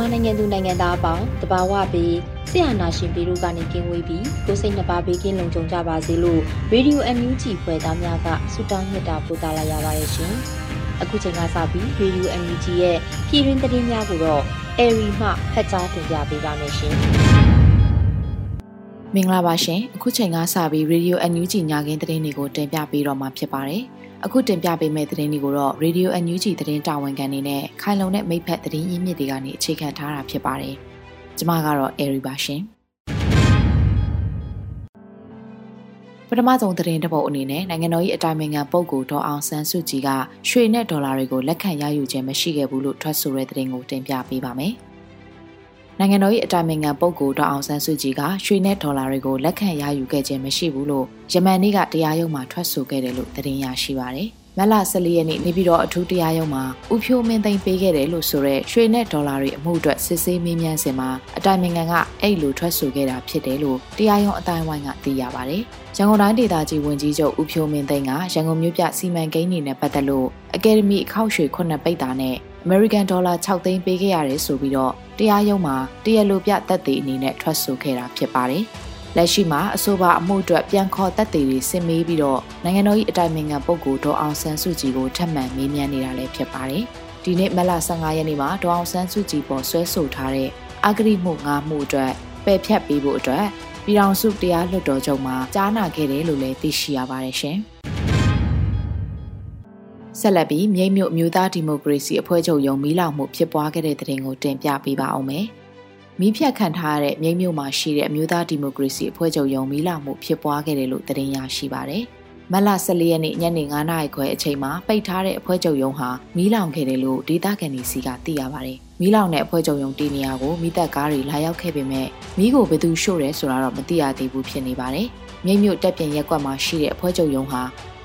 မြန်မာနိုင်ငံသူနိုင်ငံသားအပေါင်းတဘာဝပြီးဆရာနာရှင်ပြည်တို့ကနေကင်းဝေးပြီးကိုစိတ်နှပါဘေးကင်းလုံခြုံကြပါစေလို့ရေဒီယိုအန်ယူဂျီဖွယ်သားများကဆုတောင်းမြတ်တာပို့သလာရပါတယ်ရှင်။အခုချိန်ကစပြီးရေဒီယိုအန်ယူဂျီရဲ့ပြည်တွင်းသတင်းများကိုတော့အေရီမှဖတ်ကြားတင်ပြပေးပါမယ်ရှင်။မင်္ဂလာပါရှင်။အခုချိန်ကစပြီးရေဒီယိုအန်ယူဂျီညခင်းသတင်းတွေကိုတင်ပြပေးတော့မှာဖြစ်ပါတယ်။ အခုတင်ပြပေးမယ့်သတင်းတွေကိုတော့ Radio NUG သတင်းတာဝန်ခံနေနဲ့ခိုင်လုံတဲ့မိဖက်သတင်းရင်းမြစ်တွေကနေအခြေခံထားတာဖြစ်ပါတယ်။ကျွန်မကတော့ Airy ပါရှင်။ပထမဆုံးသတင်းတစ်ပုဒ်အနေနဲ့နိုင်ငံတော်၏အတိုင်ပင်ခံပုဂ္ဂိုလ်ဒေါ်အောင်ဆန်းစုကြည်ကရွှေနဲ့ဒေါ်လာတွေကိုလက်ခံရယူခြင်းမရှိခဲ့ဘူးလို့ထွက်ဆိုတဲ့သတင်းကိုတင်ပြပေးပါမယ်။ နိုင်ငံတော်၏အတိုင်ပင်ခံပုဂ္ဂိုလ်ဒေါအောင်ဆန်းစုကြည်ကရွှေနဲ့ဒေါ်လာတွေကိုလက်ခံရယူခဲ့ခြင်းမရှိဘူးလို့ယမန်နေ့ကတရားရုံးမှာထွက်ဆိုခဲ့တယ်လို့သတင်းရရှိပါရတယ်။မလ14ရက်နေ့နေပြည်တော်အထူးတရားရုံးမှာဥဖြိုးမင်းသိမ်းပေးခဲ့တယ်လို့ဆိုရဲရွှေနဲ့ဒေါ်လာတွေအမှုအတွက်စစ်ဆေးမေးမြန်းစဉ်မှာအတိုင်ပင်ခံကအဲ့လိုထွက်ဆိုခဲ့တာဖြစ်တယ်လို့တရားရုံးအတိုင်းဝိုင်းကသိရပါတယ်။ရန်ကုန်တိုင်းဒေသကြီးဝန်ကြီးချုပ်ဥဖြိုးမင်းသိမ်းကရန်ကုန်မြို့ပြစီမံကိန်းတွေနဲ့ပတ်သက်လို့အကယ်ဒမီအခောက်ရွှေခုနှစ်ပိတ်တာနဲ့ American Dollar 6သိန်းပေးခဲ့ရတယ်ဆိုပြီးတော့ တရားရုံးမှာတရားလိုပြသက်သေအနေနဲ့ထွက်ဆိုခဲ့တာဖြစ်ပါတယ်။လက်ရှိမှာအဆိုပါအမှုအတွက်ပြန်ခေါ်သက်သေတွေစစ်မေးပြီးတော့နိုင်ငံတော်၏အတိုင်ပင်ခံပုဂ္ဂိုလ်ဒေါအောင်ဆန်းစုကြည်ကိုထပ်မံမေးမြန်းနေတာလည်းဖြစ်ပါတယ်။ဒီနေ့မလ15ရက်နေ့မှာဒေါအောင်ဆန်းစုကြည်ပေါ်ဆွဲဆိုထားတဲ့အဂရိမှု၅မှုအတွက်ပယ်ဖြတ်ပေးဖို့အတွက်ပြည်ထောင်စုတရားလွှတ်တော်ချုပ်မှာကြားနာခဲ့တယ်လို့လည်းသိရှိရပါတယ်ရှင်။ ဆက်လက်ပြီးမြိတ်မြို့မျိုးသားဒီမိုကရေစီအဖွဲ့ချုပ်ရုံးမီးလောင်မှုဖြစ်ပွားခဲ့တဲ့တဲ့တင်ကိုတင်ပြပေးပါအောင်မယ်။မီးဖြတ်ခံထားရတဲ့မြိတ်မြို့မှာရှိတဲ့အမျိုးသားဒီမိုကရေစီအဖွဲ့ချုပ်ရုံးမီးလောင်မှုဖြစ်ပွားခဲ့တယ်လို့သတင်းရရှိပါတယ်။မလ14ရက်နေ့ညနေ9:00နာရီခွဲအချိန်မှာပိတ်ထားတဲ့အဖွဲ့ချုပ်ရုံးဟာမီးလောင်ခဲ့တယ်လို့ဒေသခံတွေစီကသိရပါတယ်။မီးလောင်တဲ့အဖွဲ့ချုပ်ရုံးတည်နေရာကိုမိသက်ကားတွေလာရောက်ခဲ့ပေမဲ့မီးကိုဘယ်သူရှို့တယ်ဆိုတာတော့မသိရသေးဘူးဖြစ်နေပါတယ်။မြိတ်မြို့တက်ပြင်ရက်ကွက်မှာရှိတဲ့အဖွဲ့ချုပ်ရုံးဟာ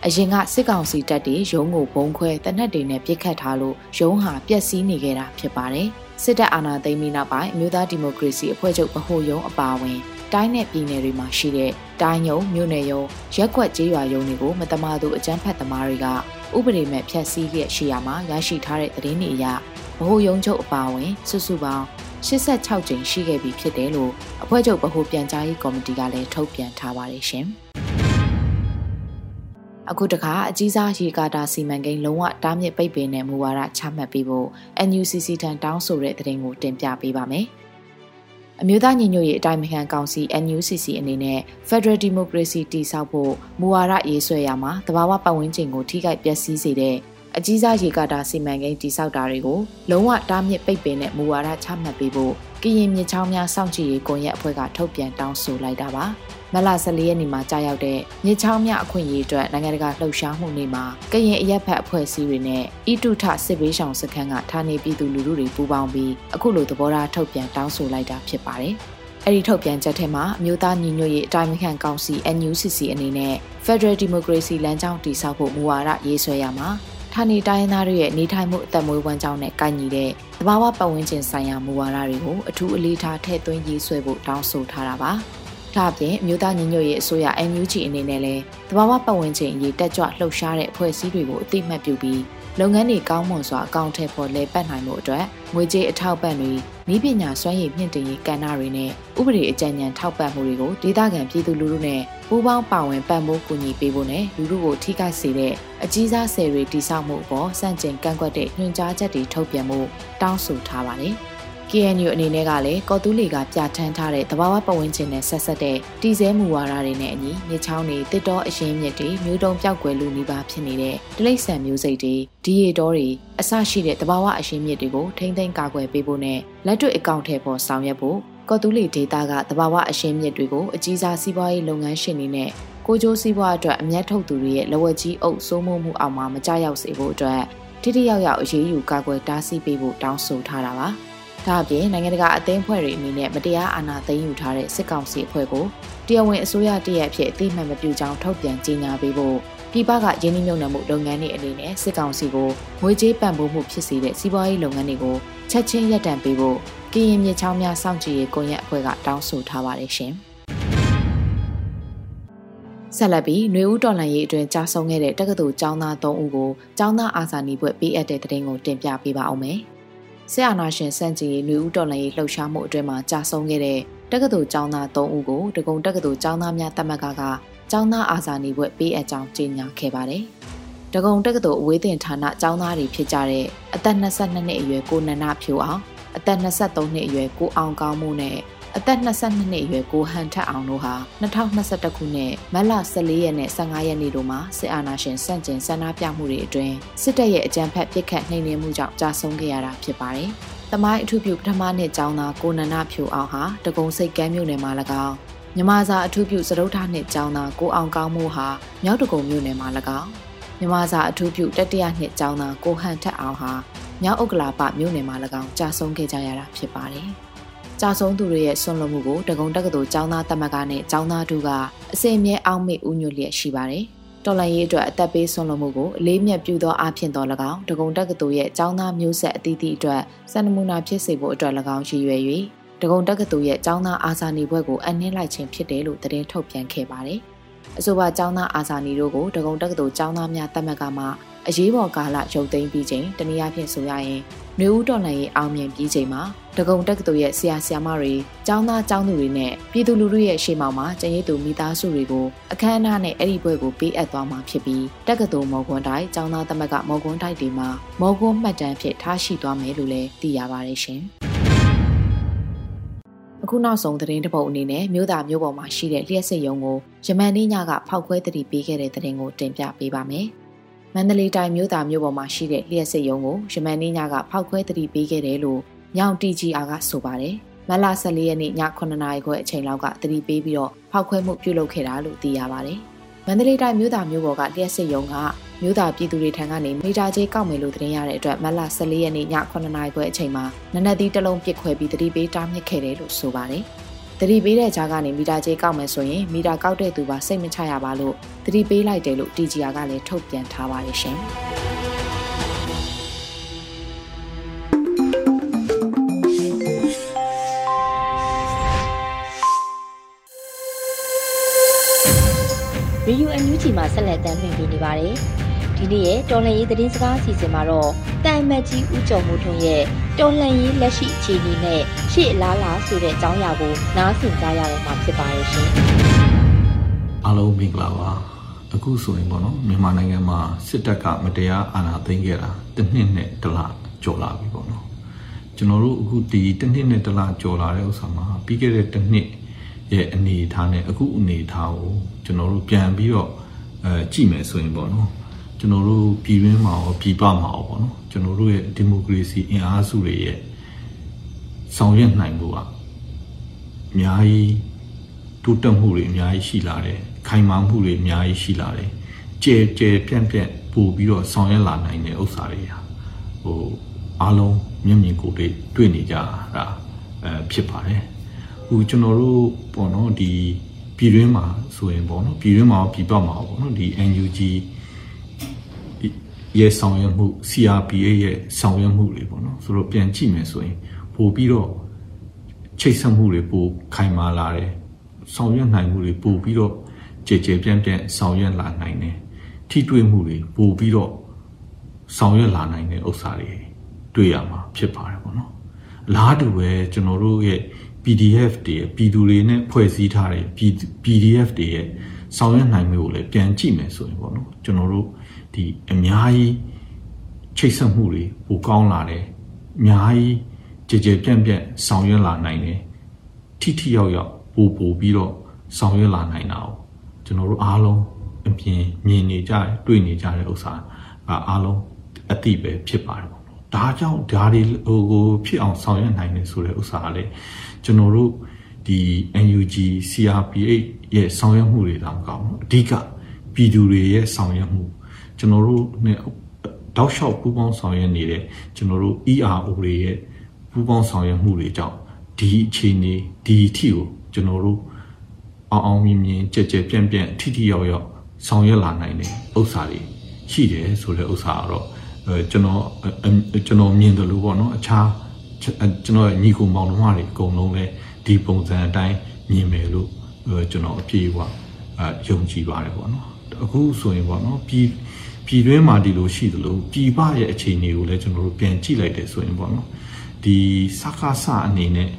အရင်ကစစ်ကောင်စီတပ်တွေရုံးကိုဘုံခွဲတနက်တွေနဲ့ပြစ်ခတ်ထားလို့ရုံးဟာပျက်စီးနေခဲ့တာဖြစ်ပါတယ်။စစ်တပ်အာဏာသိမ်းပြီးနောက်ပိုင်းအမျိုးသားဒီမိုကရေစီအဖွဲ့ချုပ်ဗဟိုရုံးအပါအဝင်တိုင်းနယ်ပြည်နယ်တွေမှာရှိတဲ့တိုင်းရုံးမြို့နယ်ရုံးရက်ကွက်ကျေးရွာရုံးတွေကိုမတမာသူအကြမ်းဖက်သမားတွေကဥပဒေမဲ့ဖျက်ဆီးခဲ့ရှိရမှာရရှိထားတဲ့သတင်းတွေအရဗဟိုရုံးချုပ်အပါအဝင်စုစုပေါင်း86ကြိမ်ရှိခဲ့ပြီဖြစ်တယ်လို့အဖွဲ့ချုပ်ဗဟိုပြန်ကြားရေးကော်မတီကလည်းထုတ်ပြန်ထားပါတယ်ရှင်။ အခုတခါအကြီးစားရေကာတာစီမံကိန်းလုံးဝတားမြစ်ပိတ်ပင်တဲ့မူဝါဒချမှတ်ပေးဖို့ NUCC ထံတောင်းဆိုတဲ့သတင်းကိုတင်ပြပေးပါမယ်။အမျိုးသားညီညွတ်ရေးအတိုင်းအခံကောင်စီ NUCC အနေနဲ့ Federal Democracy တည်ဆောက်ဖို့မူဝါဒရေးဆွဲရမှာတဘာဝပတ်ဝန်းကျင်ကိုထိခိုက်ပျက်စီးစေတဲ့အကြီးစားရေကာတာစီမံကိန်းတည်ဆောက်တာတွေကိုလုံးဝတားမြစ်ပိတ်ပင်တဲ့မူဝါဒချမှတ်ပေးဖို့ကရင်မြစ်ချောင်းများစောင့်ကြည့်ရေးကွန်ရက်အဖွဲ့ကထုတ်ပြန်တောင်းဆိုလိုက်တာပါ မလ14ရက်နေ့မှာကြာရောက်တဲ့မြစ်ချောင်းများအခွင့်အရေးအတွက်နိုင်ငံတကာလှုပ်ရှားမှုနေ့မှာကရင်အရက်ဖက်အဖွဲ့အစည်းတွေနဲ့ဤတုထစစ်ဘေးရှောင်စခန်းကဌာနေပြည်သူလူထုတွေပူးပေါင်းပြီးအခုလိုသဘောထားထုတ်ပြန်တောင်းဆိုလိုက်တာဖြစ်ပါတယ်အဲ့ဒီထုတ်ပြန်ချက်ထဲမှာအမျိုးသားညီညွတ်ရေးအတိုင်းအခံကောင်စီ NUCC အနေနဲ့ Federal Democracy လမ်းကြောင်းတည်ဆောက်ဖို့မူဝါဒရေးဆွဲရမှာဌာနေတိုင်းသားတွေရဲ့နေထိုင်မှုအသက်မွေးဝမ်းကြောင်းနဲ့ကိုက်ညီတဲ့သဘာဝပတ်ဝန်းကျင်ဆိုင်ရာမူဝါဒတွေကိုအထူးအလေးထားထည့်သွင်းရေးဆွဲဖို့တောင်းဆိုထားတာပါ။ ဒါ့အပြင်အမျိုးသားညီညွတ်ရေးအစိုးရ NUG အနေနဲ့လည်းသဘာဝပတ်ဝန်းကျင်အရေးတက်ကြွလှုပ်ရှားတဲ့အဖွဲ့အစည်းတွေကိုအသိမှတ်ပြုပြီးလုပ်ငန်းတွေကောင်းမွန်စွာအကောင့်ထည့်ဖို့လဲပတ်နိုင်မှုအတွက်ငွေကြေးအထောက်ပံ့တွေဤပညာစွမ်းရည်မြင့်တင်ရေးကဏ္ဍတွေနဲ့ဥပဒေအကြံဉာဏ်ထောက်ပံ့မှုတွေကိုဒေသခံပြည်သူလူထုနဲ့ပူးပေါင်းပါဝင်ပံ့ပိုးကူညီပေးဖို့နဲ့လူထုကိုထိခိုက်စေတဲ့အကြီးစားဆယ်တွေတိစောက်မှုအပေါ်စန့်ကျင်ကန့်ကွက်တဲ့ညွှန်ကြားချက်တွေထုတ်ပြန်မှုတောင်းဆိုထားပါတယ်။ KNU အနေနဲ့ကလည်းကော်တူးလီကပြဋ္ဌာန်းထားတဲ့တဘာဝပတ်ဝန်းကျင်နဲ့ဆက်ဆက်တဲ့တည်ဆဲမူဝါဒတွေနဲ့အညီမြေချောင်းတွေတစ်တော်အရင်မြစ်တွေမျိုးတုံပြောက်ကွယ်လူနေပါဖြစ်နေတဲ့တလိษံမျိုးစိတ်တွေဒီရီတော်တွေအစရှိတဲ့တဘာဝအရင်မြစ်တွေကိုထိမ့်သိမ်းကာကွယ်ပေးဖို့နဲ့လက်တွေ့အကောင့်ထဲပေါ်ဆောင်ရွက်ဖို့ကော်တူးလီဒေတာကတဘာဝအရင်မြစ်တွေကိုအကြီးစားစီးပွားရေးလုပ်ငန်းရှင်တွေနဲ့ကိုကျိုးစီးပွားအတွက်အမျက်ထုတ်သူတွေရဲ့လဝက်ကြီးအုပ်စိုးမိုးမှုအောက်မှာမကြောက်ရောက်စေဖို့အတွက်တိတိယောက်ယောက်အရေးယူကာကွယ်တားဆီးပေးဖို့တောင်းဆိုထားတာပါ။ ဒါအပြင်နိုင်ငံတကာအသင်းအဖွဲ့တွေအနေနဲ့မတရားအာဏာသိမ်းယူထားတဲ့စစ်ကောင်စီအဖွဲ့ကိုတရားဝင်အစိုးရတရက်အဖြစ်အသိမှတ်မပြုကြောင်းထုတ်ပြန်ကြေညာပေးဖို့ပြည်ပကရင်းနှီးမြှုပ်နှံမှုလုပ်ငန်းတွေအနေနဲ့စစ်ကောင်စီကိုငွေကြေးပံ့ပိုးမှုဖြစ်စေတဲ့စီးပွားရေးလုပ်ငန်းတွေကိုချက်ချင်းရပ်တန့်ပေးဖို့ကရင်မြေချောင်းများစောင့်ကြည့်ရေးကွန်ရက်အဖွဲ့ကတောင်းဆိုထားပါတယ်ရှင်။ဆက်လက်ပြီးຫນွေဦးတော်လှန်ရေးအတွင်းကြာဆုံးခဲ့တဲ့တက္ကသိုလ်ကျောင်းသား3ဦးကိုကျောင်းသားအာဇာနည်ဘွဲ့ပေးအပ်တဲ့တဲ့တင်ကိုတင်ပြပေးပါအောင်မယ်။ ဆရာနာရှင်စန့်ကျင်ရေးနှွေဦးတော်လှန်ရေးလှုပ်ရှားမှုအတွင်းမှာကြာဆုံးခဲ့တဲ့တက္ကသိုလ်ကျောင်းသား3ဦးကိုတကုံတက္ကသိုလ်ကျောင်းသားများတက်မကကကျောင်းသားအာဇာနည်ဘွဲ့ပေးအပ်ကြောင်းကြေညာခဲ့ပါတယ်။တကုံတက္ကသိုလ်အဝေးသင်ဌာနကျောင်းသားတွေဖြစ်ကြတဲ့အသက်22နှစ်အရွယ်ကိုနန္ဒဖြိုအောင်အသက်23နှစ်အရွယ်ကိုအောင်ကောင်းမှုနဲ့ အသက်22နှစ်အရွယ်ကိုဟန်ထက်အောင်တို့ဟာ2021ခုနှစ်မတ်လ14ရက်နဲ့15ရက်နေ့တို့မှာစစ်အာဏာရှင်စန့်ကျင်ဆန္ဒပြမှုတွေအတွင်းစစ်တပ်ရဲ့အကြမ်းဖက်ပစ်ခတ်နှိမ်နင်းမှုကြောင့်ကြာဆုံးခဲ့ရတာဖြစ်ပါတယ်။တမိုင်းအထူးပြုပထမနှစ်ကျောင်းသားကိုနန္ဒဖြူအောင်ဟာတကုံစိတ်ကမ်းမြို့နယ်မှာ၎င်းမြမစာအထူးပြုစရုပ်ထနှစ်ကျောင်းသားကိုအောင်ကောင်းမှုဟာမြောက်တကုံမြို့နယ်မှာ၎င်းမြမစာအထူးပြုတတိယနှစ်ကျောင်းသားကိုဟန်ထက်အောင်ဟာမြောက်ဥက္ကလာပမြို့နယ်မှာ၎င်းကြာဆုံးခဲ့ကြရတာဖြစ်ပါတယ်။ ကြာဆုံးသူတွေရဲ့ဆွန့်လွတ်မှုကိုတကုံတက္ကသိုလ်ကျောင်းသားတမကနဲ့ကျောင်းသားတို့ကအစင်မြဲအောင်မေ့ဦးညွတ်လျက်ရှိပါတယ်။တော်လန်ရေးအတွက်အသက်ပေးဆွန့်လွတ်မှုကိုအလေးမြတ်ပြုသောအဖြစ်တော်၎င်းတကုံတက္ကသိုလ်ရဲ့ကျောင်းသားမျိုးဆက်အသီးသီးအတွက်စံနမူနာဖြစ်စေဖို့အတွက်၎င်းရည်ရွယ်၍တကုံတက္ကသိုလ်ရဲ့ကျောင်းသားအာဇာနည်ဘွဲ့ကိုအနှင်းလိုက်ခြင်းဖြစ်တယ်လို့သတင်းထုတ်ပြန်ခဲ့ပါတယ်။အဆိုပါကျောင်းသားအာဇာနည်တို့ကိုတကုံတက္ကသိုလ်ကျောင်းသားများတမကမှ အရေးပေါ်ကာလရုပ်သိမ်းပြီးချိန်တနည်းအားဖြင့်ဆိုရရင်နှွေဦးတော်လှန်ရေးအောင်မြင်ပြီးချိန်မှာဒဂုံတက္ကသိုလ်ရဲ့ဆရာဆရာမတွေကျောင်းသားကျောင်းသူတွေနဲ့ပြည်သူလူထုရဲ့ရှေ့မှောက်မှာကျရင်သူမိသားစုတွေကိုအခမ်းအနားနဲ့အဲ့ဒီဘွဲကိုပေးအပ်သွားမှာဖြစ်ပြီးတက္ကသိုလ်မော်ကွန်တိုက်ကျောင်းသားသမဂ္ဂမော်ကွန်တိုက်တွေမှာမော်ကွန်မှတ်တမ်းဖြစ်ထားရှိသွားမယ်လို့လည်းသိရပါတယ်ရှင်။အခုနောက်ဆုံးသတင်းတစ်ပုဒ်အနေနဲ့မြို့သားမြို့ပေါ်မှာရှိတဲ့လျှက်စစ်ရုံကိုယမန်နေ့ညကဖောက်ခွဲတတိပေးခဲ့တဲ့သတင်းကိုတင်ပြပေးပါမယ်။ မန္တလေးတိုင်းမြို့သားမြို့ပေါ်မှာရှိတဲ့လျှက်စစ်ရုံကိုယမန်နေ့ညကဖောက်ခွဲတတိပေးခဲ့တယ်လို့ညောင် TGR ကဆိုပါတယ်။မလ14ရက်နေ့ည9နာရီခွဲအချိန်လောက်ကတတိပေးပြီးတော့ဖောက်ခွဲမှုပြုလုပ်ခဲ့တာလို့သိရပါတယ်။မန္တလေးတိုင်းမြို့သားမြို့ပေါ်ကလျှက်စစ်ရုံကမြို့သားပြည်သူတွေထံကနေမီတာကြီးကောက်မယ်လို့သတင်းရတဲ့အတွက်မလ14ရက်နေ့ည9နာရီခွဲအချိန်မှာနနက်သီးတစ်လုံးပစ်ခွဲပြီးတတိပေးတားမြစ်ခဲ့တယ်လို့ဆိုပါတယ်။ တတိပေးတဲ့ကြားကနေမီတာကြေးကောက်မယ်ဆိုရင်မီတာကောက်တဲ့သူပါစိတ်မချရပါလို့တတိပေးလိုက်တယ်လို့ TGR ကလည်းထုတ်ပြန်ထားပါတယ်ရှင်။ရီယူအန်ယူဂျီမှာဆက်လက်တင်ပြနေပါတယ်။ ဒီနေ့ရဲ့တော်လှန်ရေးသတင်းစကားအစီအစဉ်မှာတော့တန်မတ်ကြီးဦးကျော်မိုးထွန်းရဲ့တော်လှန်ရေးလက်ရှိအခြေအနေနဲ့ရှေ့အလားလာဆိုတဲ့အကြောင်းအရာကိုနားဆင်ကြရတော့မှာဖြစ်ပါရဲ့ရှင်။အားလုံးမင်္ဂလာပါ။အခုဆိုရင်ပေါ့နော်မြန်မာနိုင်ငံမှာစစ်တပ်ကမတရားအာဏာသိမ်းခဲ့တာတစ်နှစ်နဲ့တစ်လကျော်လာပြီပေါ့နော်။ကျွန်တော်တို့အခုဒီတစ်နှစ်နဲ့တစ်လကျော်လာတဲ့ဥစ္စာမှာပြီးခဲ့တဲ့တစ်နှစ်ရဲ့အနေအထားနဲ့အခုအနေအထားကိုကျွန်တော်တို့ပြန်ပြီးတော့အဲကြည့်မယ်ဆိုရင်ပေါ့နော်။ ကျွန်တော်တို့ပြည်တွင်းမှာရောပြည်ပမှာရောပေါ့နော်ကျွန်တော်တို့ရဲ့ဒီမိုကရေစီအင်အားစုတွေရဲ့ဆောင်ရွက်နိုင်ဖို့ကအများကြီးတိုးတက်မှုတွေအများကြီးရှိလာတယ်ခိုင်မာမှုတွေအများကြီးရှိလာတယ်ကျဲကျဲပြန့်ပြန့်ပို့ပြီးတော့ဆောင်ရွက်လာနိုင်တဲ့ဥစ္စာတွေဟာဟိုအားလုံးမျက်မြင်ကိုယ်တွေ့တွေ့နေကြတာအဲဖြစ်ပါတယ်ဟိုကျွန်တော်တို့ပေါ့နော်ဒီပြည်တွင်းမှာဆိုရင်ပေါ့နော်ပြည်တွင်းမှာပြည်ပမှာပေါ့နော်ဒီ NUG ရဲ့ဆောင်ရွက်မှု CRPA ရဲ့ဆောင်ရွက်မှုတွေပေါ့နော်ဆိုတော့ပြန်ကြည့်မယ်ဆိုရင်ပို့ပြီးတော့ချိတ်ဆက်မှုတွေပိုခိုင်မာလာတယ်ဆောင်ရွက်နိုင်မှုတွေပို့ပြီးတော့ကြည်ကြည်ပြန့်ပြန့်ဆောင်ရွက်လာနိုင်တယ်ထိတွေ့မှုတွေပို့ပြီးတော့ဆောင်ရွက်လာနိုင်တဲ့ဥစ္စာတွေတွေ့ရမှာဖြစ်ပါတယ်ပေါ့နော်အလားတူပဲကျွန်တော်တို့ရဲ့ PDF တွေပြည်သူတွေနဲ့ဖွဲ့စည်းထားတဲ့ PDF တွေရဲ့ဆောင်ရွက်နိုင်မှုကိုလည်းပြန်ကြည့်မယ်ဆိုရင်ပေါ့နော်ကျွန်တော်တို့ ဒီအများကြီးချိတ်ဆက်မှုတွေပိုကောင်းလာတယ်အများကြီးကြည်ကြဲပြန့်ပြန့်ဆောင်ရွက်လာနိုင်တယ်ထိထိရောက်ရောက်ပို့ပို့ပြီးတော့ဆောင်ရွက်လာနိုင်တာကိုကျွန်တော်တို့အားလုံးအပြင်မြင်နေကြတယ်တွေ့နေကြတဲ့ဥစ္စာကအားလုံးအတိပဲဖြစ်ပါတယ်ပေါ့နော်ဒါကြောင့်ဒါတွေဟိုကိုဖြစ်အောင်ဆောင်ရွက်နိုင်တယ်ဆိုတဲ့ဥစ္စာကလည်းကျွန်တော်တို့ဒီ NUG CRPH ရဲ့ဆောင်ရွက်မှုတွေတောင်ကောင်းအဓိကပြည်သူတွေရဲ့ဆောင်ရွက်မှု ကျွန်တော်တို့ ਨੇ တောက်လျှောက်ပူးပေါင်းဆောင်ရွက်နေတဲ့ကျွန်တော်တို့ ERO တွေရဲ့ပူးပေါင်းဆောင်ရွက်မှုတွေကြောင့်ဒီအခြေအနေဒီအထီကိုကျွန်တော်တို့အောင်အောင်မြင်မြင်ကြက်ကြက်ပြန့်ပြန့်ထိထိရောက်ရောက်ဆောင်ရွက်လာနိုင်တဲ့ဥစ္စာတွေရှိတယ်ဆိုတဲ့ဥစ္စာကတော့အဲကျွန်တော်ကျွန်တော်မြင်တယ်လို့ပေါ့နော်အခြားကျွန်တော်ညီကိုမောင်နှမတွေအကုန်လုံးလည်းဒီပုံစံအတိုင်းမြင်မယ်လို့ကျွန်တော်အပြည့်အဝအဲယုံကြည်ပါတယ်ပေါ့နော်အခုဆိုရင်ပေါ့နော်ပြည် ပြည်တွင်းမှာဒီလိုရှိသလိုပြည်ပရဲ့အခြေအနေကိုလည်းကျွန်တော်တို့ပြန်ကြည့်လိုက်တယ်ဆိုရင်ပေါ့နော်ဒီစကားစအနေနဲ့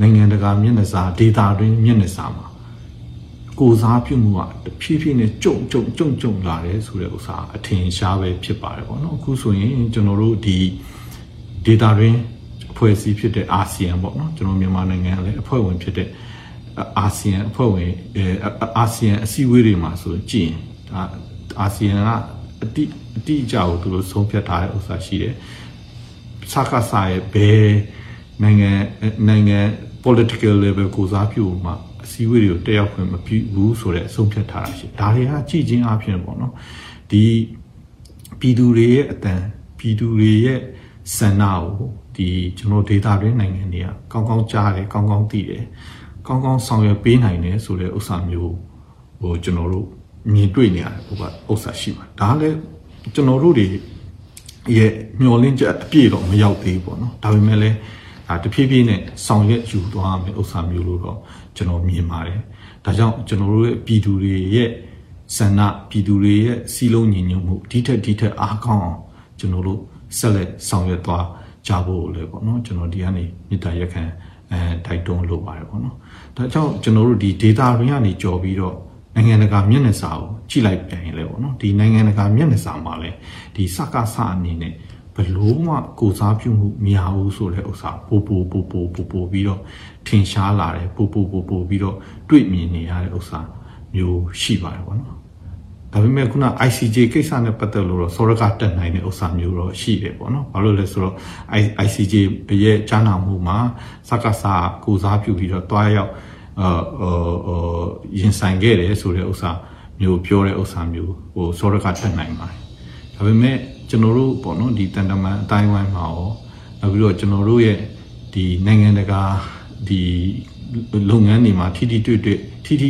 နိုင်ငံတကာမျက်နှာစာဒေတာတွင်းမျက်နှာစာမှာကိုစားပြုမှုကတဖြည်းဖြည်းနဲ့ကြုံကြုံကြုံကြုံလာတယ်ဆိုတဲ့ဥစ္စာအထင်ရှားပဲဖြစ်ပါတယ်ပေါ့နော်အခုဆိုရင်ကျွန်တော်တို့ဒီ data တွင်အဖွဲ့အစည်းဖြစ်တဲ့အာဆီယံပေါ့နော်ကျွန်တော်မြန်မာနိုင်ငံလည်းအဖွဲ့ဝင်ဖြစ်တဲ့အာဆီယံအဖွဲ့ဝင်အဲအာဆီယံအစည်းအဝေးတွေမှာဆိုကြည့်ရင်ဒါ အာဆီယံကအတိအတိအကျကိုသူတို့ဆုံးဖြတ်ထားတဲ့ဥစ္စာရှိတယ်စကားစားရဲ့ဘယ်နိုင်ငံနိုင်ငံ political level ကိုစားပြုမှာအစည်းအဝေးတွေကိုတက်ရောက်ခွင့်မပြုဘူးဆိုတဲ့အဆုံးဖြတ်ထားတာရှိဒါတွေကကြည်ချင်းအဖြစ်ပေါ့နော်ဒီပြည်သူတွေရဲ့အတန်ပြည်သူတွေရဲ့ဆန္ဒကိုဒီကျွန်တော်ဒေတာတွင်းနိုင်ငံတွေကကောင်းကောင်းကြားတယ်ကောင်းကောင်းသိတယ်ကောင်းကောင်းဆောင်ရွက်ပေးနိုင်တယ်ဆိုတဲ့ဥစ္စာမျိုးဟိုကျွန်တော်တို့ မြင်တွေ့နေရတယ်ဟိုကဥစ္စာရှိပါဒါလည်းကျွန်တော်တို့တွေရဲ့မျောလင်းချက်အပြည့်တော့မရောက်သေးဘူးပေါ့နော်ဒါပေမဲ့လည်းဒါတဖြည်းဖြည်းနဲ့ဆောင်ရွက်ယူသွားမယ်ဥစ္စာမျိုးလို့တော့ကျွန်တော်မြင်ပါတယ်ဒါကြောင့်ကျွန်တော်တို့ရဲ့ပြည်သူတွေရဲ့ဆန္ဒပြည်သူတွေရဲ့စီလုံးညီညွတ်မှုဒီထက်ဒီထက်အားကောင်းအောင်ကျွန်တော်တို့ဆက်လက်ဆောင်ရွက်သွားကြဖို့လည်းပေါ့နော်ကျွန်တော်ဒီကနေမေတ္တာရက်ခံအဲတိုက်တွန်းလိုပါတယ်ပေါ့နော်ဒါကြောင့်ကျွန်တော်တို့ဒီ data ရင်းကနေကြော်ပြီးတော့ နိုင်ငံတကာမျက်နှာစာကိုကြည့်လိုက်ပြန်ရင်လည်းပေါ့နော်ဒီနိုင်ငံတကာမျက်နှာစာမှာလည်းဒီစကားစအနေနဲ့ဘလို့မှကိုစားပြုမှုမရဘူးဆိုတဲ့ဥစ္စာပို့ပို့ပို့ပို့ပို့ပို့ပြီးတော့ထင်ရှားလာတယ်ပို့ပို့ပို့ပို့ပြီးတော့တွေ့မြင်နေရတဲ့ဥစ္စာမျိုးရှိပါတယ်ပေါ့နော်ဒါပေမဲ့ခုန ICJ ကိစ္စနဲ့ပတ်သက်လို့တော့စောရကတက်နိုင်တဲ့ဥစ္စာမျိုးတော့ရှိတယ်ပေါ့နော်။ဘာလို့လဲဆိုတော့ ICJ ရဲ့ကြားနာမှုမှာစကားစာကိုစားပြုပြီးတော့တွားရောက် အာဟိုရင်ဆိုင်ခဲ့တယ်ဆိုတဲ့ဥစ္စာမျိုးပြောတဲ့ဥစ္စာမျိုးဟိုစောရကတက်နိုင်ပါတယ်။ဒါပေမဲ့ကျွန်တော်တို့ပေါ့နော်ဒီတန်တမန်အတိုင်းဝိုင်းမှာရောနောက်ပြီးတော့ကျွန်တော်တို့ရဲ့ဒီနိုင်ငံတကာဒီလုပ်ငန်းတွေမှာထိထိတွေ့တွေ့ထိထိ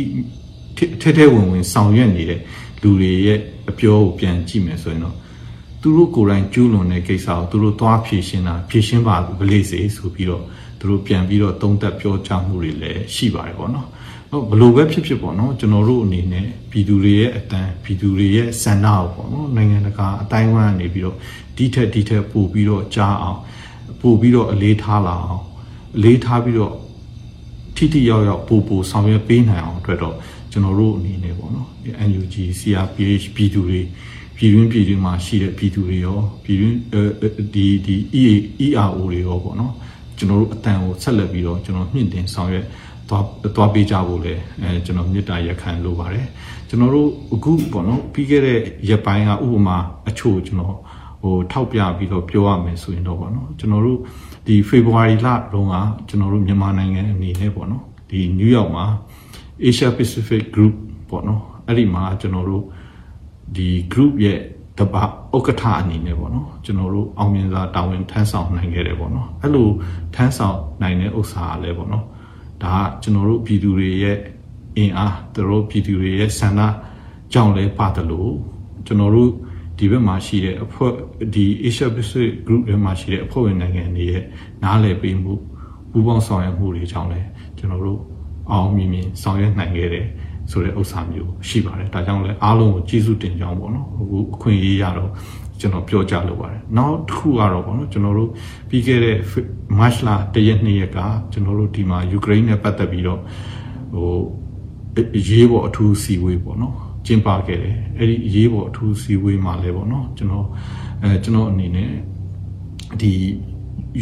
ထဲထဲဝင်ဝင်ဆောင်ရွက်နေတဲ့လူတွေရဲ့အပြောကိုပြန်ကြည့်မယ်ဆိုရင်တော့သူတို့ကိုယ်တိုင်ကျူးလွန်တဲ့ကိစ္စကိုသူတို့သွားဖြေရှင်းတာဖြေရှင်းပါဗလေစေဆိုပြီးတော့ သူတို့ပြန်ပြီးတော့သုံးသပ်ပြောကြားမှုတွေလည်းရှိပါတယ်ပေါ့နော်ဟုတ်ဘလို့ပဲဖြစ်ဖြစ်ပေါ့နော်ကျွန်တော်တို့အနေနဲ့ပြည်သူတွေရဲ့အတန်ပြည်သူတွေရဲ့ဆန္ဒကိုပေါ့နော်နိုင်ငံတကာအတိုင်းဝန်းကနေပြီးတော့ဒီထက်ဒီထက်ပို့ပြီးတော့ကြားအောင်ပို့ပြီးတော့အလေးထားလာအောင်အလေးထားပြီးတော့ထိထိရောက်ရောက်ပို့ပို့ဆောင်ရွက်ပေးနိုင်အောင်အတွက်တော့ကျွန်တော်တို့အနေနဲ့ပေါ့နော် NUG CRPH ပြည်သူတွေပြည်တွင်းပြည်တွင်းမှာရှိတဲ့ပြည်သူတွေရောပြည်တွင်းဒီဒီ EAO တွေရောပေါ့နော် ကျွန်တော်တို့အတန်ကိုဆက်လက်ပြီးတော့ကျွန်တော်မြင့်တင်ဆောင်ရွက်သွားသွားပေးကြဖို့လဲအဲကျွန်တော်မေတ္တာရက်ခံလိုပါတယ်ကျွန်တော်တို့အခုပေါ့နော်ပြီးခဲ့တဲ့ရက်ပိုင်းကဥပမာအချို့ကျွန်တော်ဟိုထောက်ပြပြီးတော့ပြောရမယ်ဆိုရင်တော့ပေါ့နော်ကျွန်တော်တို့ဒီ February လတုန်းကကျွန်တော်တို့မြန်မာနိုင်ငံအနေနဲ့ပေါ့နော်ဒီ New York မှာ Asia Pacific Group ပေါ့နော်အဲ့ဒီမှာကျွန်တော်တို့ဒီ group ရဲ့ တပတ်ဥက္ကဋ္ဌအနေနဲ့ပေါ့နော်ကျွန်တော်တို့အောင်မြင်စွာတာဝန်ထမ်းဆောင်နိုင်ခဲ့တယ်ပေါ့နော်အဲ့လိုထမ်းဆောင်နိုင်တဲ့ဥစ္စာကလည်းပေါ့နော်ဒါကကျွန်တော်တို့ပြည်သူတွေရဲ့အင်အားသူတို့ပြည်သူတွေရဲ့ဆန္ဒကြောင့်လည်းပါတယ်လို့ကျွန်တော်တို့ဒီဘက်မှာရှိတဲ့အဖွဲ့ဒီ Asia Pacific Group ထဲမှာရှိတဲ့အဖွဲ့ဝင်နိုင်ငံတွေရဲ့နားလည်ပေးမှုပူးပေါင်းဆောင်ရွက်မှုတွေကြောင့်လည်းကျွန်တော်တို့အောင်မြင်မြင်ဆောင်ရွက်နိုင်ခဲ့တယ် ဆိုတဲ့ဥစ္စာမျိုးရှိပါတယ်ဒါကြောင့်လည်းအားလုံးကိုကျေးဇူးတင်ကြောင်းပေါ့နော်အခုအခွင့်အရေးရတော့ကျွန်တော်ပြောကြလိုပါတယ်နောက်တစ်ခုကတော့ပေါ့နော်ကျွန်တော်တို့ပြီးခဲ့တဲ့ March လတရက်နှစ်ရက်ကကျွန်တော်တို့ဒီမှာယူကရိန်းနဲ့ပတ်သက်ပြီးတော့ဟိုရေးပေါ်အထူးစီဝေးပေါ့နော်ကျင်းပခဲ့တယ်အဲ့ဒီရေးပေါ်အထူးစီဝေးမှာလည်းပေါ့နော်ကျွန်တော်အဲကျွန်တော်အနေနဲ့ဒီ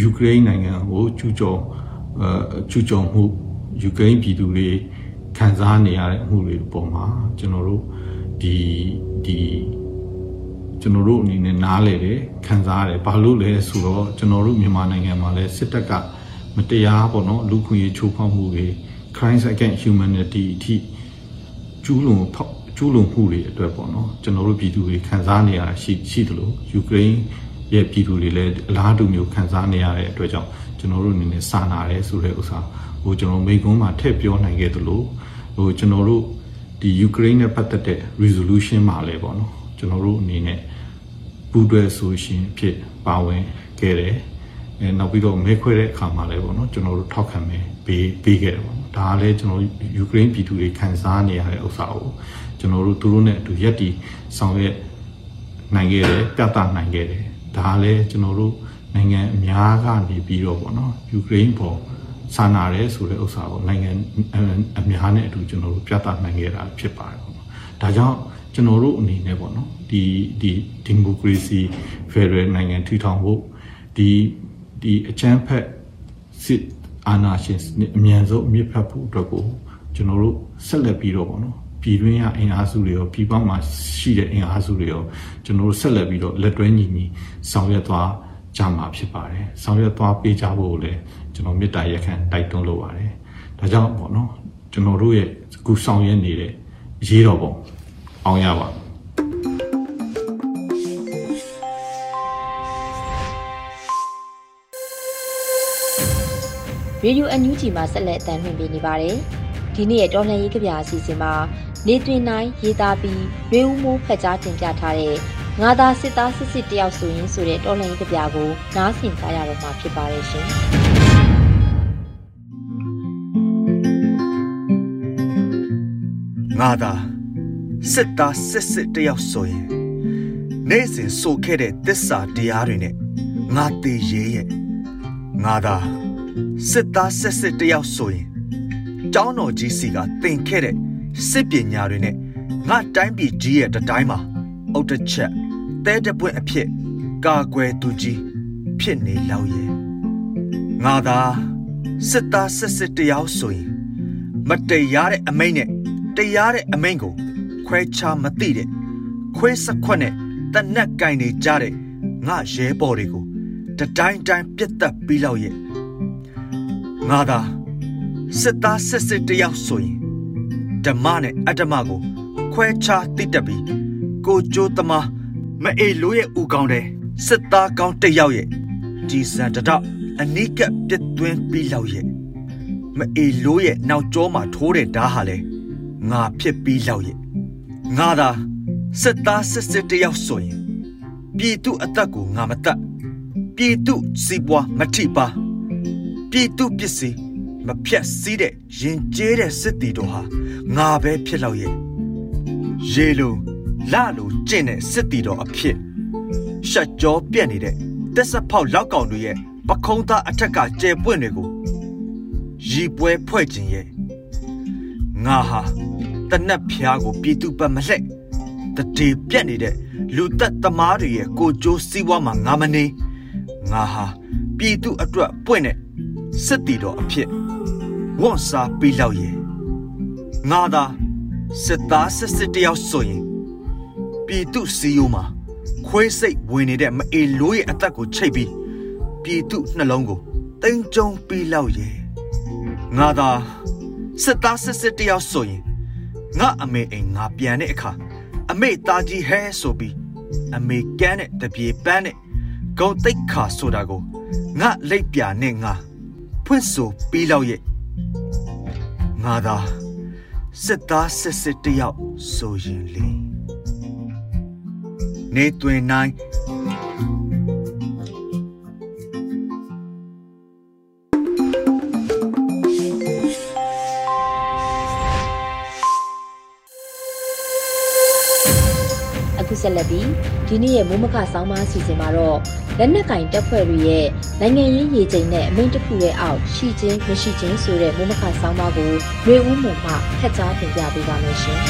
ယူကရိန်းနိုင်ငံကိုကျူးကျော်အဲကျူးကျော်မှုယူကရိန်းပြည်သူတွေ ခံစားနေရတဲ့အမှုတွေပေါ်မှာကျွန်တော်တို့ဒီဒီကျွန်တော်တို့အနေနဲ့နားလေတယ်ခံစားရတယ်ဘာလို့လဲဆိုတော့ကျွန်တော်တို့မြန်မာနိုင်ငံမှာလည်းစစ်တပ်ကမတရားပေါ့နော်လူခွင့်ရေးချိုးဖောက်မှုတွေ crimes against humanity အထိကျူးလွန်ကျူးလွန်မှုတွေအတွက်ပေါ့နော်ကျွန်တော်တို့ပြည်သူတွေခံစားနေရတာရှိရှိတယ်လို့ယူကရိန်းရဲ့ပြည်သူတွေလည်းအလားတူမျိုးခံစားနေရတဲ့အတွက်ကြောင့်ကျွန်တော်တို့အနေနဲ့စာနာရဲဆိုတဲ့ဥစ္စာဟိုကျွန်တော်မိကုန်းမှာထည့်ပြောနိုင်ခဲ့သလို ဟိုကျွန်တော်တို့ဒီယူကရိန်းနဲ့ပတ်သက်တဲ့ resolution မှာလည်းပေါ့နော်ကျွန်တော်တို့အနေနဲ့ပူးတွဲဆိုရှင်ဖြစ်ပါဝင်ခဲ့တယ်အဲနောက်ပြီးတော့မဲခွဲတဲ့အခါမှာလည်းပေါ့နော်ကျွန်တော်တို့ထောက်ခံမယ်ပေးပေးခဲ့တယ်ပေါ့နော်ဒါကလည်းကျွန်တော်ယူကရိန်းပြည်သူတွေခံစားနေရတဲ့ဥစ္စာကိုကျွန်တော်တို့သူတို့နဲ့အတူရက်တီဆောင်ရွက်နိုင်ခဲ့တယ်ပြသနိုင်ခဲ့တယ်ဒါလည်းကျွန်တော်တို့နိုင်ငံအများကနေပြီးတော့ပေါ့နော်ယူကရိန်းပေါ် စာနာရဲဆိုတဲ့ဥစ္စာကိုနိုင်ငံအများနဲ့အတူကျွန်တော်တို့ပြသနိုင်ခဲ့တာဖြစ်ပါတယ်ပေါ့နော်ဒါကြောင့်ကျွန်တော်တို့အနေနဲ့ပေါ့နော်ဒီဒီဒီမိုကရေစီဖက်ဒရယ်နိုင်ငံထူထောင်ဖို့ဒီဒီအချမ်းဖက်စစ်အာဏာရှင်အမြန်ဆုံးအမြင့်ဖက်ဖို့အတွက်ကိုကျွန်တော်တို့ဆက်လက်ပြီးတော့ပေါ့နော်ပြည်တွင်းရအင်အားစုတွေရောပြည်ပမှာရှိတဲ့အင်အားစုတွေရောကျွန်တော်တို့ဆက်လက်ပြီးတော့လက်တွဲညီညီဆောင်ရွက်သွားကြမှာဖြစ်ပါတယ်ဆောင်ရွက်သွားပေးကြဖို့လည်း ကျွန်တော်မေတ္တာရက်ခံတိုက်တွန်းလိုပါတယ်ဒါကြောင့်ပေါ့နော်ကျွန်တော်တို့ရဲ့အခုဆောင်ရွက်နေတဲ့အရေးတော်ပုံအောင်ရပါရေဒီယိုအန်ယူဂျီမှာဆက်လက်အသံလွှင့်ပေးနေပါတယ်။ဒီနေ့ရဲ့တော်လှန်ရေးကြပြအစီအစဉ်မှာနေတွင်နိုင်ရေးသားပြီးရွေးဦးမိုးဖက်ကြားတင်ပြထားတဲ့ငါသာစစ်သားစစ်စစ်တယောက်ဆိုရင်ဆိုတဲ့တော်လှန်ရေးကြပြကိုနားဆင်ကြရတော့မှာဖြစ်ပါတယ်ရှင်။ ငါသာစစ်သားစစ်စစ်တယောက်ဆိုရင်နေ့စဉ်ဆိုခဲ့တဲ့တစ္ဆာတရားတွေနဲ့ငါတည်ရဲရဲ့ငါသာစစ်သားစစ်စစ်တယောက်ဆိုရင်ကျောင်းတော်ကြီးစီကသင်ခဲ့တဲ့စစ်ပညာတွေနဲ့ငါတိုင်းပြည်ကြီးရဲ့တတိုင်းမှာအုတ်တချက်တဲတပွင့်အဖြစ်ကာကွယ်သူကြီးဖြစ်နေလောက်ရဲ့ငါသာစစ်သားစစ်စစ်တယောက်ဆိုရင်မတရားတဲ့အမိန့်နဲ့ တရားတဲ့အမိန့်ကို ခွဲခြားမသိတဲ့ခွဲစခွက်နဲ့တနက်ကင်နေကြတဲ့ငါရဲဘော်တွေကိုတတိုင်းတိုင်းပြတ်တက်ပြီးလောက်ရဲ့ငါသာစစ်သားစစ်စစ်တယောက်ဆိုရင်ဓမ္မနဲ့အတ္တမကို ခွဲခြားသိတတ်ပြီးကိုကြိုးသမားမအေလိုရဲ့ဥကောင်းတဲ့စစ်သားကောင်းတယောက်ရဲ့ကြည်စံတတော့အနိကပြတ်သွင်းပြီးလောက်ရဲ့မအေလိုရဲ့နောက်ကျောမှာထိုးတဲ့ဓာတ်ဟာလေ ငါဖြစ်ပြီးလောက်ရဲ့ငါသာစစ်သားစစ်စစ်တယောက်ဆိုရင်ပြည်သူအသက်ကိုငါမတတ်ပြည်သူစီးပွားမထိပါပြည်သူပစ္စည်းမဖြတ်စည်းတဲ့ရင်ကျေးတဲ့စစ်တီတို့ဟာငါပဲဖြစ်လောက်ရဲ့ရေလိုလလိုကျင့်တဲ့စစ်တီတော်အဖြစ်ရှက်ကြောပြက်နေတဲ့တက်ဆက်ဖောက်လောက်ကောင်တွေရဲ့ပခုံးသားအထက်ကကျဲပွင့်တွေကိုရီပွဲဖွဲ့ခြင်းရဲ့ငါဟာ တနက်ဖျားကိုပြည်သူပတ်မလှက်တတေပြက်နေတဲ့လူသက်သမားတွေရဲ့ကိုကြိုးစည်းဝါးမှာငါမနေငါဟာပြည်သူအတွက်ပွင့်တဲ့စစ်တီတော်အဖြစ်ဝန်စားပြီးလောက်ရဲ့ငါသာစစ်သားစစ်စစ်တယောက်ဆိုရင်ပြည်သူစီယိုမှာခွေးစိတ်ဝင်နေတဲ့မအေလိုးရဲ့အသက်ကိုချိတ်ပြီးပြည်သူနှလုံးကိုတိမ်ကြုံပြီးလောက်ရဲ့ငါသာစစ်သားစစ်စစ်တယောက်ဆိုရင် ငါအမေအိမ်ငါပြန်တဲ့အခါအမေသားကြီးဟဲဆိုပြီးအမေကန်းတဲ့တပြေပန်းတဲ့ဂုံတိတ်ခါဆိုတာကိုငါလိပ်ပြနဲ့ငါဖွင့်ဆိုပြီးလောက်ရဲ့ငါသာစစ်သားစစ်စစ်တယောက်ဆိုရင်လေနေတွင်နိုင် အခုဆက်လက်ပြီးဒီနေ့ရဲ့မိုးမခဆောင်းပါးအစီအစဉ်မှာတော့လက်နက်ကင်တပ်ဖွဲ့တွေရဲ့နိုင်ငံရေးရည်ချိန်နဲ့အမိန့်တစ်ခုရဲ့အောက်ရှိချင်းမရှိချင်းဆိုတဲ့မိုးမခဆောင်းပါးကိုရွေဦးမှုမှဖတ်ကြားတင်ပြပေးပါမယ်ရှင်။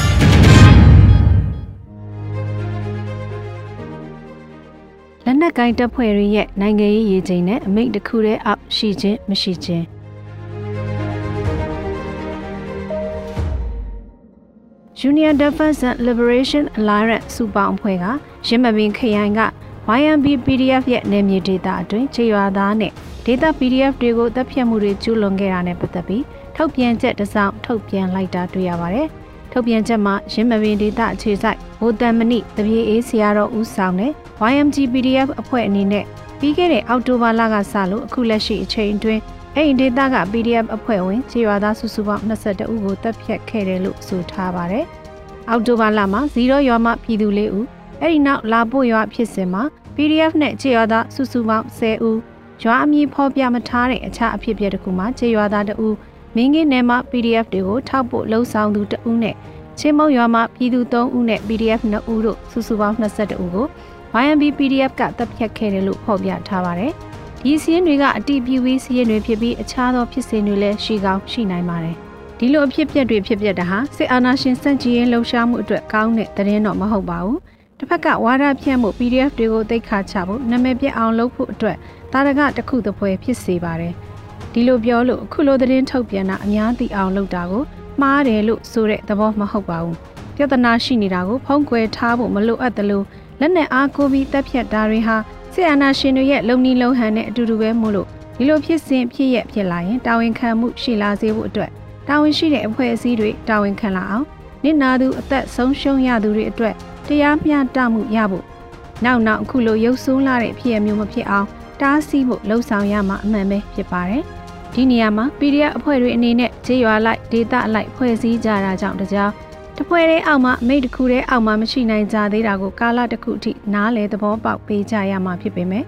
လက်နက်ကင်တပ်ဖွဲ့တွေရဲ့နိုင်ငံရေးရည်ချိန်နဲ့အမိန့်တစ်ခုရဲ့အောက်ရှိချင်းမရှိချင်း Junior Defense and Liberation Alliance စုပေါင်းအဖွဲ့ကရင်းမပင်ခရိုင်က YMB PDF ရဲ့နယ်မြေဒေသအတွင်းခြေရွာသားနဲ့ဒေသ PDF တွေကိုတပ်ဖြတ်မှုတွေကျူးလွန်ခဲ့တာနဲ့ပတ်သက်ပြီးထုတ်ပြန်ချက်တစ်စောင်ထုတ်ပြန်လိုက်တာတွေ့ရပါတယ်။ထုတ်ပြန်ချက်မှာရင်းမပင်ဒေသအခြေစိုက်ဘိုတန်မဏိတပြေအေးဆရာတော်ဦးဆောင်တဲ့ YMG PDF အဖွဲ့အနေနဲ့ပြီးခဲ့တဲ့အောက်တိုဘာလကစလို့အခုလက်ရှိအချိန်အတွင်း အဲ့ဒီဒေသက PDF အဖွဲ့ဝင်ခြေရွာသားစုစုပေါင်း22ဦးကိုတပ်ဖြတ်ခဲ့တယ်လို့ဆိုထားပါတယ်။အောက်တိုဘာလမှာ0ရွာမှပြည်သူ၄ဦးအဲ့ဒီနောက်လာဖို့ရွာဖြစ်စဉ်မှာ PDF နဲ့ခြေရွာသားစုစုပေါင်း10ဦးရွာအမည်ဖော်ပြမထားတဲ့အခြားအဖြစ်အပျက်တစ်ခုမှာခြေရွာသား2ဦးမင်းကင်းနယ်မှာ PDF တွေကိုထောက်ဖို့လှုံ့ဆော်သူ2ဦးနဲ့ချင်းမုံရွာမှာပြည်သူ3ဦးနဲ့ PDF 2ဦးတို့စုစုပေါင်း22ဦးကို YMB PDF ကတပ်ဖြတ်ခဲ့တယ်လို့ဖော်ပြထားပါတယ်။ ဒီစီးရင်တွေကအတိပြဝေးစီးရင်တွေဖြစ်ပြီးအခြားသောဖြစ်စဉ်တွေလည်းရှိကောင်းရှိနိုင်ပါတယ်။ဒီလိုအဖြစ်အပျက်တွေဖြစ်ပျက်တာဟာစစ်အာဏာရှင်စန့်ကျင်ရေးလှုံ့ဆော်မှုအတွက်ကောင်းတဲ့သတင်းတော့မဟုတ်ပါဘူး။တစ်ဖက်ကဝါဒဖြန့်မှု PDF တွေကိုသိခါချဖို့နာမည်ပြအောင်လုပ်ဖို့အတွက်တာရကတစ်ခုတစ်ပွဲဖြစ်စေပါတယ်။ဒီလိုပြောလို့အခုလိုသတင်းထုတ်ပြန်တာအများသိအောင်လုပ်တာကိုမှားတယ်လို့ဆိုတဲ့သဘောမဟုတ်ပါဘူး။ပြဿနာရှိနေတာကိုဖုံးကွယ်ထားဖို့မလိုအပ်သလိုလက်နက်အားကိုပြီးတပ်ဖြတ်တာတွေဟာ ဆီယနာရှင်တွေရဲ့လုံနီလုံဟန်နဲ့အတူတူပဲမို့လို့ဒီလိုဖြစ်စဉ်ဖြစ်ရဖြစ်လာရင်တာဝန်ခံမှုရှိလာစေဖို့အတွက်တာဝန်ရှိတဲ့အဖွဲ့အစည်းတွေတာဝန်ခံလာအောင်နစ်နာသူအသက်ဆုံးရှုံးရသူတွေအတွက်တရားမျှတမှုရဖို့နောက်နောက်အခုလိုရုပ်ဆိုးလာတဲ့ဖြစ်ရမျိုးမဖြစ်အောင်တားဆီးဖို့လှုံ့ဆော်ရမှာအမှန်ပဲဖြစ်ပါတယ်ဒီနေရာမှာ PDF အဖွဲ့တွေအနေနဲ့ခြေရွာလိုက်ဒေတာအလိုက်ဖွဲ့စည်းကြတာကြောင့်တကြား တပွဲတဲ့အောက်မှာအမိတ်တစ်ခုတည်းအောက်မှာမရှိနိုင်ကြသေးတာကိုကာလတစ်ခုအထိနားလေသဘောပေါက်ပေးကြရမှာဖြစ်ပေမဲ့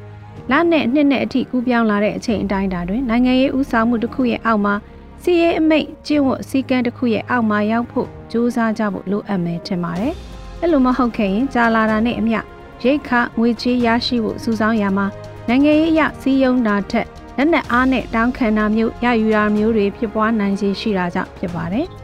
လနဲ့နှစ်နဲ့အထိကူးပြောင်းလာတဲ့အချိန်အတိုင်းတာတွင်နိုင်ငံရေးဥဆောင်မှုတစ်ခုရဲ့အောက်မှာစီရေးအမိတ်ကျင့်ဝတ်စည်းကမ်းတစ်ခုရဲ့အောက်မှာရောက်ဖို့ကြိုးစားကြဖို့လိုအပ်မယ်ထင်ပါတယ်။အဲ့လိုမဟုတ်ခဲ့ရင်ကြာလာတာနဲ့အမျှရိတ်ခငွေချေးရရှိဖို့စူးစောင်းရမှာနိုင်ငံရေးအရစီးယုံတာထက်လက်နက်အားနဲ့တောင်းခံတာမျိုးရယူတာမျိုးတွေဖြစ်ပွားနိုင်ခြေရှိတာကြောင့်ဖြစ်ပါတယ်။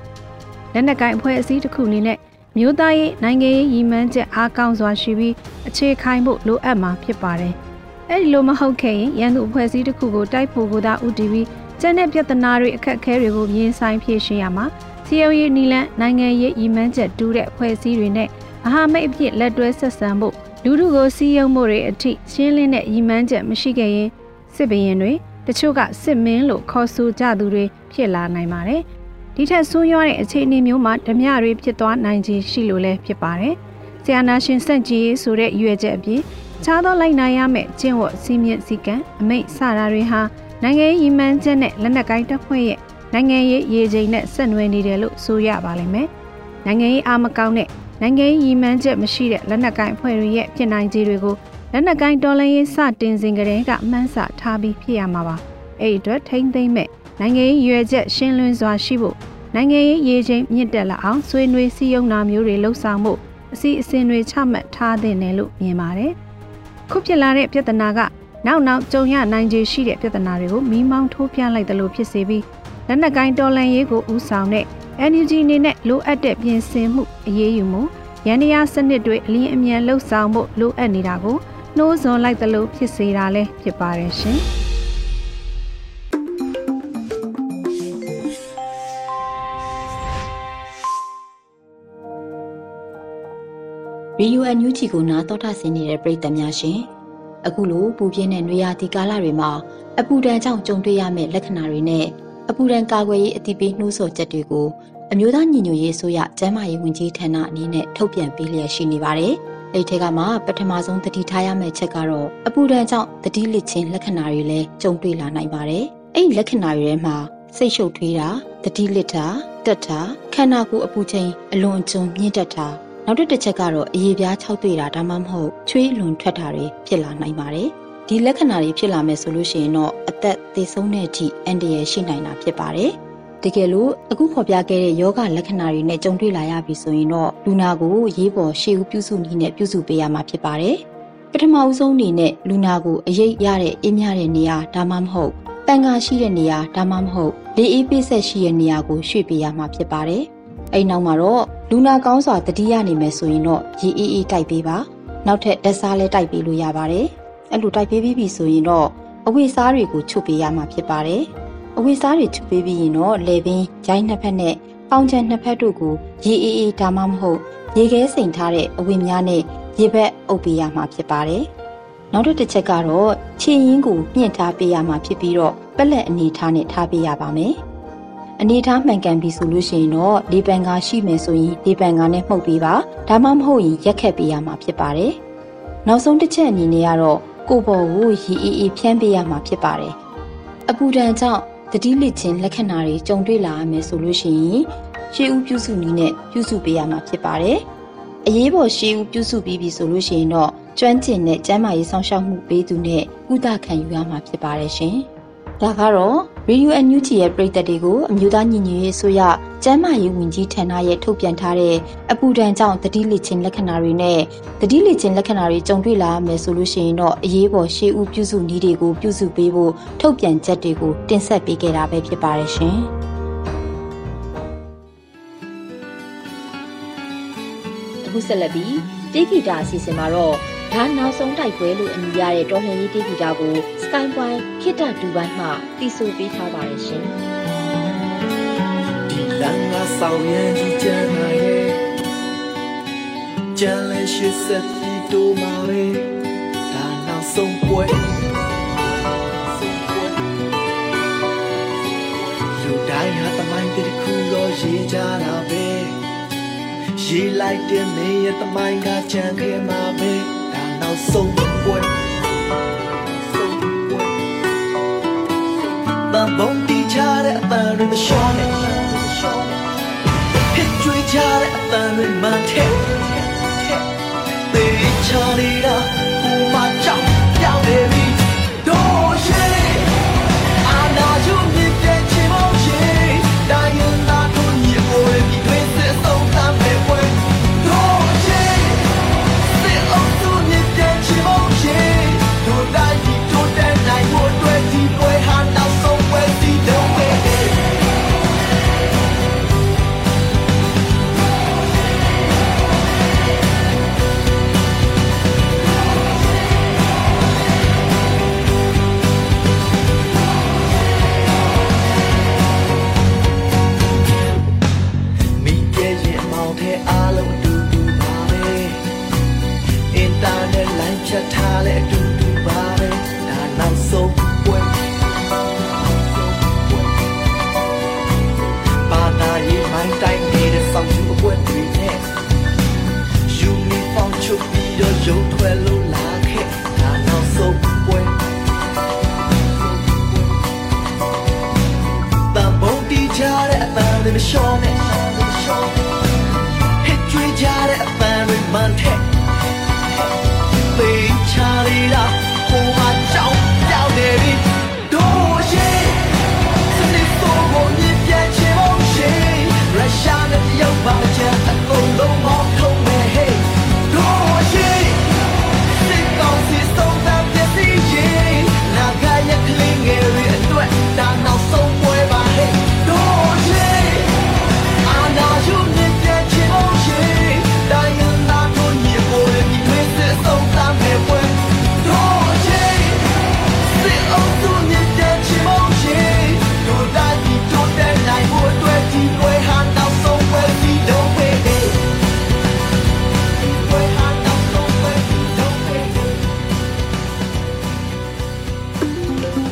လက်နက်ကိုင်အဖွဲ့အစည်းတစ်ခုအနေနဲ့မြို့သားရေးနိုင်ငံရေးရည်မှန်းချက်အားကောင်းစွာရှိပြီးအခြေခိုင်ဖို့လိုအပ်မှာဖြစ်ပါတယ်။အဲဒီလိုမဟုတ်ခဲ့ရင်ရန်သူအဖွဲ့အစည်းတစ်ခုကိုတိုက်ဖို့ကိုသာဦးတည်ပြီးကျန်တဲ့ပြဿနာတွေအခက်အခဲတွေကိုရင်ဆိုင်ဖြေရှင်းရမှာစီယုံရေးနီလန်နိုင်ငံရေးရည်မှန်းချက်တူးတဲ့အဖွဲ့အစည်းတွေနဲ့မဟာမိတ်အဖြစ်လက်တွဲဆက်ဆံဖို့လူထုကိုစီယုံမှုတွေအထိရှင်းလင်းတဲ့ရည်မှန်းချက်မရှိခဲ့ရင်စစ်ဘရင်တွေတချို့ကစစ်မင်းလို့ခေါ်ဆိုကြသူတွေဖြစ်လာနိုင်ပါတယ်။ ဒီထက်ဆိုးရွားတဲ့အခြေအနေမျိုးမှာဓမြတွေဖြစ်သွားနိုင်ခြင်းရှိလို့လည်းဖြစ်ပါတယ်။ဆီယနာရှင်စန့်ကြီးဆိုတဲ့ရွေချက်အပြင်ခြားသောလိုက်နိုင်ရမယ့်ကျင့်ဝတ်စည်းမျဉ်းစည်းကမ်းအမိတ်စတာတွေဟာနိုင်ငံရေးရည်မှန်းချက်နဲ့လက်နက်ကိုင်းတပ်ဖွဲ့ရဲ့နိုင်ငံရေးရည်ချိန်နဲ့ဆက်နွယ်နေတယ်လို့ဆိုရပါလိမ့်မယ်။နိုင်ငံရေးအားမကောင်းတဲ့နိုင်ငံရေးရည်မှန်းချက်မရှိတဲ့လက်နက်ကိုင်းအဖွဲ့တွေရဲ့ဖြစ်နိုင်ခြေတွေကိုလက်နက်ကိုင်းတော်လှန်ရေးစတင်စဉ်ကတည်းကမှန်းဆထားပြီးဖြစ်ရမှာပါ။အဲ့ဒီအတွက်ထိမ့်သိမ့်မဲ့ နိုင်ငံရေးရွယ်ချက်ရှင်းလင်းစွာရှိဖို့နိုင်ငံရေးရေချိန်မြင့်တက်လာအောင်ဆွေးနွေးစည်းရုံးတာမျိုးတွေလှုပ်ဆောင်မှုအစီအစဉ်တွေချမှတ်ထားသင့်တယ်လို့မြင်ပါတယ်။ခုဖြစ်လာတဲ့ပြဿနာကနောက်နောက်ကြုံရနိုင်ခြေရှိတဲ့ပြဿနာတွေကိုမီးမောင်းထိုးပြလိုက်တယ်လို့ဖြစ်စေပြီးလက်နက်ကိုင်းတော်လှန်ရေးကိုဦးဆောင်တဲ့ NUG အနေနဲ့လိုအပ်တဲ့ပြင်ဆင်မှုအရေးယူမှုရန်တရားစနစ်တွေအလင်းအမြန်လှုပ်ဆောင်ဖို့လိုအပ်နေတာကိုနှိုးဆွန်လိုက်တယ်လို့ဖြစ်စေတာလည်းဖြစ်ပါတယ်ရှင်။ VUNUG ကိုနားတော်ထဆင်းနေတဲ့ပြည်သက်များရှင်အခုလိုပူပြင်းတဲ့နွေရာသီကာလတွေမှာအပူဒဏ်ကြောင့်ကြုံတွေ့ရမယ့်လက္ခဏာတွေနဲ့အပူဒဏ်ကာကွယ်ရေးအသိပေးနှိုးဆော်ချက်တွေကိုအမျိုးသားညီညွတ်ရေးဆိုရကျန်းမာရေးဝန်ကြီးဌာနအနေနဲ့ထုတ်ပြန်ပေးလျက်ရှိနေပါတယ်။အဲဒီထက်ကမှပထမဆုံးတတိထားရမယ့်ချက်ကတော့အပူဒဏ်ကြောင့်တတိလစ်ခြင်းလက္ခဏာတွေလည်းကြုံတွေ့လာနိုင်ပါတယ်။အဲဒီလက္ခဏာတွေထဲမှာစိတ်ရှုပ်ထွေးတာတတိလစ်တာတက်တာခန္ဓာကိုယ်အပူချိန်အလွန်အကျွံမြင့်တက်တာ နောက်တစ်ချက်ကတော့အရေးပြား၆တွေ့တာဒါမှမဟုတ်ချွေးလွန်ထွက်တာတွေဖြစ်လာနိုင်ပါတယ်။ဒီလက္ခဏာတွေဖြစ်လာမယ်ဆိုလို့ရှိရင်တော့အသက်သေဆုံးတဲ့အထိအန္တရာယ်ရှိနိုင်တာဖြစ်ပါတယ်။တကယ်လို့အခုဖော်ပြခဲ့တဲ့ယောဂလက္ခဏာတွေနဲ့ကြုံတွေ့လာရပြီဆိုရင်တော့လူနာကိုရေးပေါ်ရှေ့ဦးပြုစုနည်းနဲ့ပြုစုပေးရမှာဖြစ်ပါတယ်ပထမဦးဆုံးအနေနဲ့လူနာကိုအရေးရတဲ့အေးမြတဲ့နေရာဒါမှမဟုတ်ပန်ကာရှိတဲ့နေရာဒါမှမဟုတ်လေအေးပိဆက်ရှိတဲ့နေရာကိုရွှေ့ပေးရမှာဖြစ်ပါတယ် အဲ့နောက်မှာတော့လူနာကောင်းစွာတတိယနေမယ်ဆိုရင်တော့ရေအေးအေးတိုက်ပေးပါနောက်ထပ်ဓာတ်စားလဲတိုက်ပေးလို့ရပါတယ်အဲ့လိုတိုက်ပေးပြီးပြီဆိုရင်တော့အဝိစားတွေကိုချုပ်ပေးရမှာဖြစ်ပါတယ်အဝိစားတွေချုပ်ပေးပြီးရင်တော့လေပင်ရိုင်းနှစ်ဖက်နဲ့ပေါင်ချန်နှစ်ဖက်တို့ကိုရေအေးအေးဒါမှမဟုတ်ရေခဲစိန်ထားတဲ့အဝိများနဲ့ရေဘက်အုပ်ပေးရမှာဖြစ်ပါတယ်နောက်တစ်ချက်ကတော့ခြေရင်းကိုမြင့်ထားပေးရမှာဖြစ်ပြီးတော့ပလက်အနေထားနဲ့ထားပေးရပါမယ် အနေထားမှန်ကန်ပြီဆိုလို့ရှိရင်တော့လေပန်ကားရှိမယ်ဆိုရင်လေပန်ကားနဲ့မှုတ်ပေးပါဒါမှမဟုတ်ရင်ရက်ခက်ပေးရမှာဖြစ်ပါတယ်နောက်ဆုံးတစ်ချက်အနေနဲ့ကတော့ကိုပေါ်ကိုရီအေးအေးဖြန်းပေးရမှာဖြစ်ပါတယ်အပူဒဏ်ကြောင့်တတိလစ်ချင်းလက္ခဏာတွေကြုံတွေ့လာရမယ်ဆိုလို့ရှိရင်ရှေးဦးပြုစုနည်းနဲ့ပြုစုပေးရမှာဖြစ်ပါတယ်အရေးပေါ်ရှေးဦးပြုစုပြီးပြီဆိုလို့ရှိရင်တော့ကျွမ်းကျင်တဲ့ကျန်းမာရေးစောင့်ရှောက်မှုပေးသူနဲ့ကုသခံယူရမှာဖြစ်ပါတယ်ရှင်။ ဒါကတော့ Radio NUG ရဲ့ပြည်သက်တွေကိုအမျိုးသားညီညွတ်ရေးဆိုရကျန်းမာရေးဝန်ကြီးဌာနရဲ့ထုတ်ပြန်ထားတဲ့အပူဒဏ်ကြောင့်တတိလစ်ချင်းလက္ခဏာတွေနဲ့တတိလစ်ချင်းလက္ခဏာတွေကြုံတွေ့လာမယ်ဆိုလို့ရှိရင်တော့အရေးပေါ်ရှေးဦးပြုစုနည်းတွေကိုပြုစုပေးဖို့ထုတ်ပြန်ချက်တွေကိုတင်ဆက်ပေးခဲ့တာပဲဖြစ်ပါတယ်ရှင်။အခုဆက်လက်ပြီးတေဂီတာအစီအစဉ်မှာတော့ ဒါနောက်ဆုံးတိုက်ပွဲလို့အမည်ရတဲ့တော်လှန်ရေးတေဂီတာကို Skypoint ခိတ္တဒူဘိုင်းမှတည်ဆိုပေးထားပါတယ်ရှင်ဒီလမ်းကဆောင်ရန်ကြီးကျန်လာရဲ့ကျန်လဲရှိဆက်ပြီးတို့မှာပဲဒါနောက်ဆုံးပွဲလူတိုင်းဟာတမိုင်းတစ်ခုလို့ရေးကြတာပဲရေးလိုက်တဲ့မင်းရဲ့တမိုင်းကကြံခဲ့မှာပဲဒါ နောက်ဆုံးပွဲတန်ဘုံတီချတဲ့အပန်းတွေမလျှော့နဲ့ဟစ်ကြွေးချတဲ့အပန်းတွေမှန်တဲ့သေချာနေတာ Oh.